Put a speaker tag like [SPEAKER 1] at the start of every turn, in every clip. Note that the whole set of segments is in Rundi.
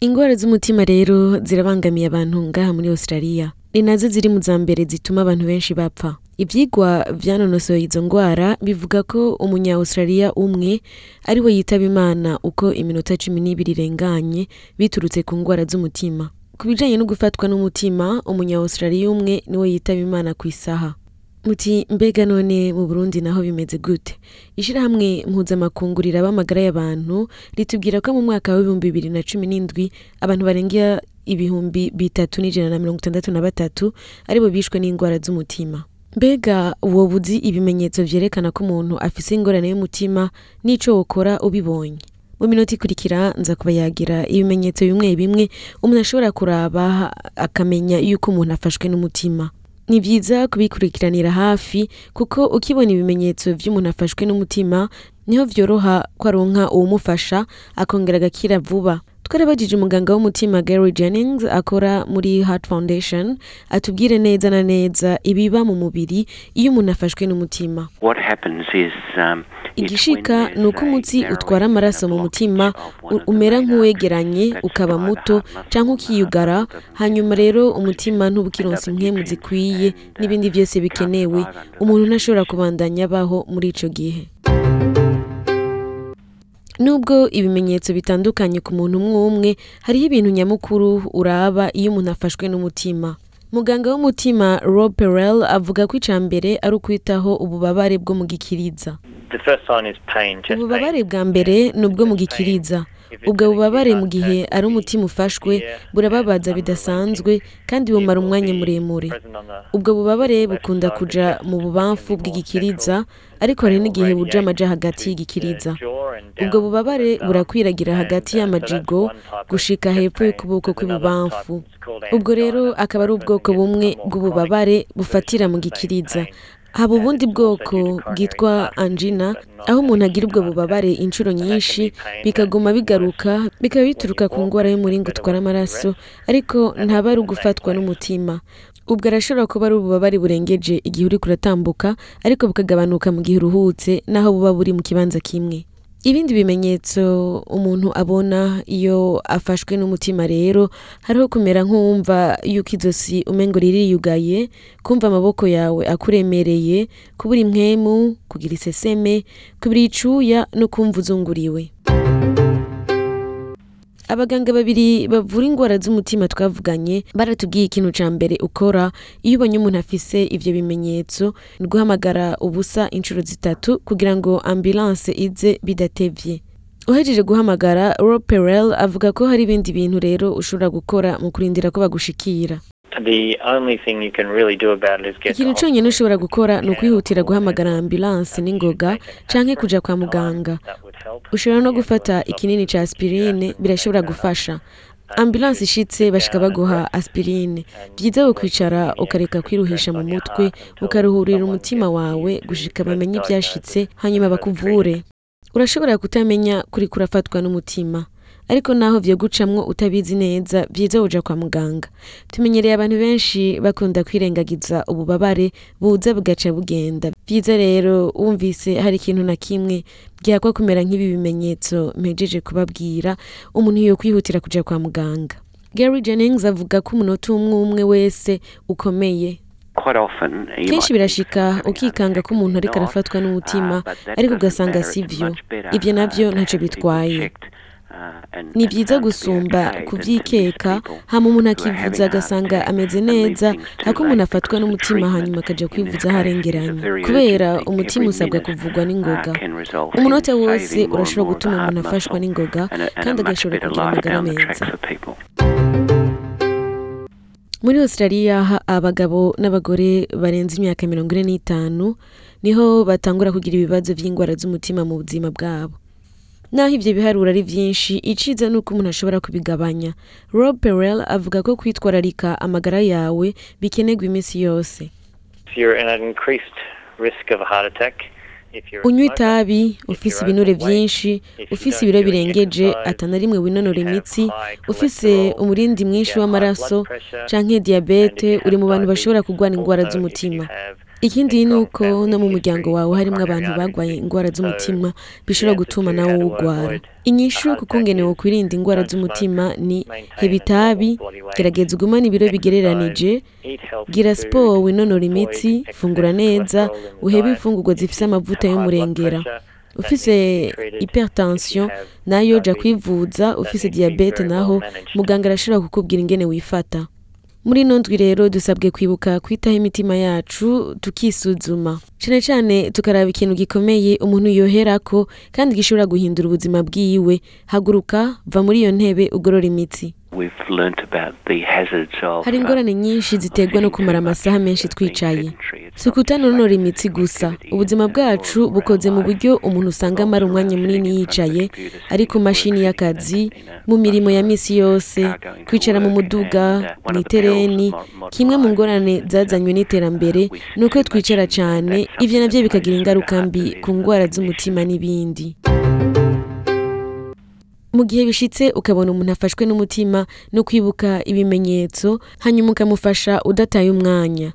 [SPEAKER 1] indwara z'umutima rero zirabangamiye abantu ngaha muri australia ni nazo ziri mu za mbere zituma abantu benshi bapfa ibyigwa byanonosoye izo ndwara bivuga ko umunya umwe ari we yitaba imana uko iminota cumi n'ibiri irenganye biturutse ku ndwara z'umutima ku bijyanye no gufatwa n'umutima umunya umwe niwe yitaba imana ku isaha muti mbega none mu burundi naho bimeze gute ishyirahamwe mpuzamakungu riraba amagara y'abantu ritubwira ko mu mwaka w'ibihumbi bibiri na cumi n'indwi abantu barenga ibihumbi bitatu n'ijana na mirongo itandatu na batatu aribo bishwe n'indwara z'umutima mbega woba uzi ibimenyetso byerekana ko umuntu afite ingorane y'umutima n'icyo wokora ubibonye mu minota ikurikira nza kuba yagira ibimenyetso bimwe bimwe umuntu ashobora kuraba akamenya yuko umuntu afashwe n'umutima ni byiza kubikurikiranira hafi kuko ukibona ibimenyetso by'umuntu afashwe n'umutima niho byoroha ko aronka uwumufasha akongera agakira vuba twarabajije umuganga w'umutima Gary Jennings akora muri Heart Foundation atubwire neza na neza ibiba mu mubiri iyo umuntu afashwe n'umutima
[SPEAKER 2] um,
[SPEAKER 1] igishika ni uko umutsi utwara amaraso mu mutima umera nk'uwegeranye ukaba muto cyangwa ukiyugara hanyuma rero umutima ntubukironsi impwemu zikwiye uh, n'ibindi byose bikenewe umuntu ntashobora kubandanya abaho muri icyo gihe Nubwo ibimenyetso bitandukanye ku muntu umwe umwe, hariho ibintu nyamukuru uraba iyo umuntu afashwe n'umutima. Muganga w'umutima Rob Perel avuga ko icya mbere ari ukwitaho ububabare bwo mu gikiriza. Ububabare bwa mbere ni ubwo mu gikiriza. ubwo bubabare mu gihe ari umutima ufashwe burababaza bidasanzwe kandi bumara umwanya muremure ubwo bubabare bukunda kuja mu bubamfu bw'igikiriza ariko hari n'igihe buja amaja hagati y'igikiriza ubwo bubabare burakwiragira hagati y'amajigo gushika hepfo y'ukuboko kw'ibubamfu ubwo rero akaba ari ubwoko bumwe bw'ububabare bufatira mu gikiriza haba ubundi bwoko bwitwa Angina aho umuntu agira ubwo
[SPEAKER 3] bubabare
[SPEAKER 1] inshuro nyinshi bikaguma bigaruka bikaba bituruka ku ndwara y'umuringa utwara amaraso ariko ntaba ari ugufatwa n'umutima ubwo arashobora kuba ari ububabare burengeje igihe uriko uratambuka ariko bukagabanuka mu gihe uruhutse n'aho buba buri mu kibanza kimwe Ibindi bimenyetso umuntu abona iyo afashwe n'umutima rero hariho kumera nk'uwumva yuko izosi umengo ririyugaye, kumva amaboko yawe akuremereye, kubura impwemu, kugira iseseme, kubura icuya no kumva uzunguriwe. abaganga babiri bavura indwara z'umutima twavuganye baratubwiye ikintu cya mbere ukora iyo ubonye umuntu afise ibyo bimenyetso ni guhamagara ubusa inshuro zitatu kugira ngo ambulance ize bidatevye uhejeje guhamagara roperel avuga ko hari ibindi bintu rero ushobora gukora mu kurindira ko bagushikira ikintu
[SPEAKER 3] cyonyine
[SPEAKER 1] ushobora gukora ni ukwihutira guhamagara
[SPEAKER 3] ambilanse
[SPEAKER 1] n'ingoga
[SPEAKER 3] cyangwa
[SPEAKER 1] kujya kwa muganga ushobora no gufata ikinini
[SPEAKER 3] cya
[SPEAKER 1] aspirine birashobora gufasha
[SPEAKER 3] uh,
[SPEAKER 1] ambilanse ishitse bashika baguha aspirine byiza kwicara ukareka kwiruhisha mu mutwe ukaruhurira umutima wawe gushika bamenye ibyashitse hanyuma bakuvure urashobora kutamenya kuri kurafatwa n'umutima ariko naho vyogucamwo utabizi neza byiza uja kwa muganga. Tumenyereye abantu benshi bakunda kwirengagiza ububabare buza bugaca bugenda. Byiza rero wumvise hari ikintu na kimwe gihakwa kumera nk'ibi bimenyetso mpejeje kubabwira, umuntu kwihutira kujya kwa muganga. Gary Jennings avuga ko umunota umwe umwe wese ukomeye kenshi birashika ukikanga ko umuntu ariko arafatwa n'umutima
[SPEAKER 2] uh,
[SPEAKER 1] ariko ugasanga
[SPEAKER 2] sivyo
[SPEAKER 1] ivyo navyo
[SPEAKER 2] ntacyo
[SPEAKER 1] bitwaye
[SPEAKER 2] Uh,
[SPEAKER 1] ni
[SPEAKER 2] byiza
[SPEAKER 1] gusumba
[SPEAKER 2] kubyikeka
[SPEAKER 1] hano umuntu akivuza agasanga ameze neza ariko umuntu afatwa n'umutima hanyuma
[SPEAKER 2] akajya
[SPEAKER 1] kwivuza aharengeranye kubera umutima usabwa kuvugwa
[SPEAKER 2] uh, n'ingoga
[SPEAKER 1] umunota wose urashobora gutuma umuntu afashwa n'ingoga kandi agashobora kugira amagara meza muri australia abagabo n'abagore barenze imyaka mirongo ine n'itanu niho batangura kugira ibibazo by'indwara z'umutima mu buzima bwabo naho ibyo biharuro ari byinshi iciza ni uko umuntu ashobora kubigabanya rob perel avuga ko kwitwararika amagara yawe bikenerwa iminsi yose unywa itabi ufise ibinure
[SPEAKER 3] byinshi
[SPEAKER 1] ufise ibiro birengeje atana rimwe winonora imitsi ufise umurindi mwinshi w'amaraso canke diyabete uri mu bantu bashobora
[SPEAKER 3] kugwana indwara
[SPEAKER 1] z'umutima ikindi ni uko no mu muryango wawe
[SPEAKER 3] harimo
[SPEAKER 1] abantu barwaye
[SPEAKER 3] indwara
[SPEAKER 1] z'umutima bishobora gutuma nawe
[SPEAKER 3] urwara
[SPEAKER 1] inyishu kuko ngenewe
[SPEAKER 3] kwirinda indwara
[SPEAKER 1] z'umutima ni
[SPEAKER 3] hebitabi,
[SPEAKER 1] gerageza ugumane ibiro bigereranije gira siporo winonora imitsi fungura neza uhebe imfungurwa
[SPEAKER 3] zifite
[SPEAKER 1] amavuta y'umurengera ufise hypertension nayo
[SPEAKER 3] jya
[SPEAKER 1] kwivuza ufise diyabete naho muganga arashobora kukubwira ingene wifata muri nundwi rero dusabwe kwibuka kwitaho imitima yacu tukisuzuma cyane cyane tukaraba ikintu gikomeye umuntu yoherako kandi gishobora guhindura ubuzima bwiwe haguruka va muri iyo ntebe ugorora imitsi hari ingorane uh, nyinshi ziterwa no kumara amasaha menshi twicaye si ukutanonora imitsi gusa ubuzima bwacu bukoze mu buryo umuntu usanga amara umwanya munini yicaye ari ku mashini y'akazi mu mirimo ya minsi yose kwicara mu muduga uh, mu itereni kimwe mu ngorane zazanywe n'iterambere uh, ni uko twicara cyane ibyo nabyo bikagira ingaruka mbi ku ndwara z'umutima n'ibindi mu gihe bishitse ukabona umuntu afashwe n'umutima no kwibuka ibimenyetso hanyuma ukamufasha udataye umwanya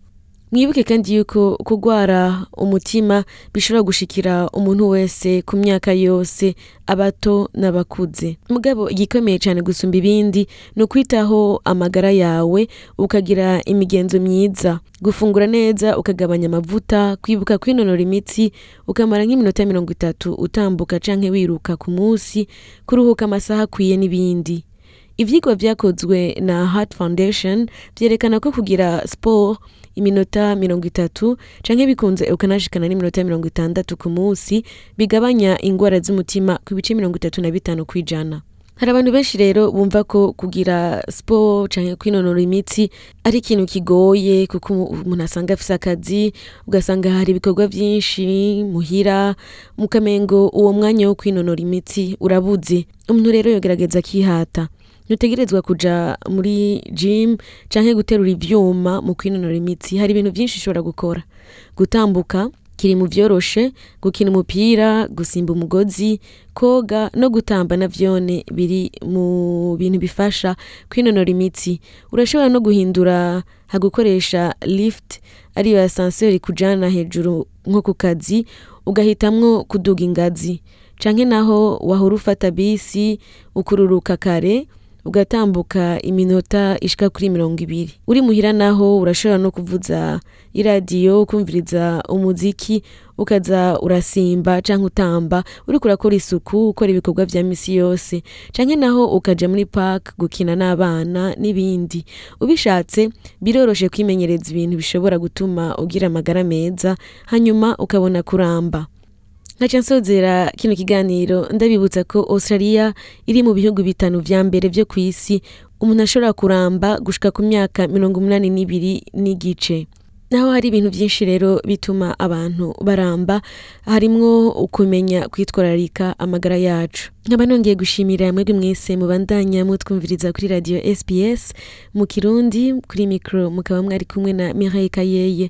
[SPEAKER 1] mwibuke kandi yuko kurwara umutima bishobora gushikira umuntu wese ku myaka yose abato n'abakuze mugabo igikomeye cyane gusumba ibindi ni ukwitaho amagara yawe ukagira imigenzo myiza gufungura neza ukagabanya amavuta kwibuka kwinonora imitsi ukamara nk'iminota mirongo itatu utambuka canke wiruka ku munsi kuruhuka amasaha akwiye n'ibindi ibyigwa byakozwe na Heart Foundation byerekana ko kugira siporo iminota mirongo itatu canke bikunze ukanashikana n'iminota mirongo itandatu ku munsi bigabanya indwara z'umutima ku bice mirongo itatu na bitanu kw'ijana hari abantu benshi rero bumva ko kugira siporo cyangwa kwinonora imitsi ari ikintu kigoye kuko umuntu asanga afise akazi ugasanga hari ibikorwa byinshi muhira mukamengo uwo mwanya wo kwinonora imitsi urabuze umuntu rero yogerageza akihata ntutegerezwa kujya muri jimu cyangwa guterura ibyuma mu kwinonora imitsi hari ibintu byinshi ushobora gukora gutambuka kiri mu byoroshe gukina umupira gusimba umugozi koga no gutamba na byone biri mu bintu bifasha kwinonora imitsi urashobora no guhindura hagukoresha lifuti ariyo asanseri ikujyana hejuru nko ku kazi ugahitamwo kuduga ingazi cyangwa naho wahora ufata bisi ukururuka kare ugatambuka iminota ishika kuri mirongo ibiri uri muhira naho urashobora no kuvuza iradiyo kumviriza umuziki ukaza urasimba canke utamba uri kurakora isuku ukora ibikorwa bya misi yose canke naho ukajya muri park gukina n'abana n'ibindi ubishatse biroroshe kwimenyereza ibintu bishobora gutuma ugira amagara meza hanyuma ukabona kuramba nkaca nsozera kino kiganiro ndabibutsa ko australia iri mu bihugu bitanu bya mbere byo ku isi umuntu ashobora kuramba gushika ku myaka mirongo umunani n'ibiri n'igice naho hari ibintu byinshi rero bituma abantu baramba harimwo ukumenya kwitwararika amagara yacu nkaba nongeye gushimira mwebwe mwese mubandanya mutwumviriza kuri radio sps mu kirundi kuri mikoro mukaba mwari kumwe na mirayi kayeye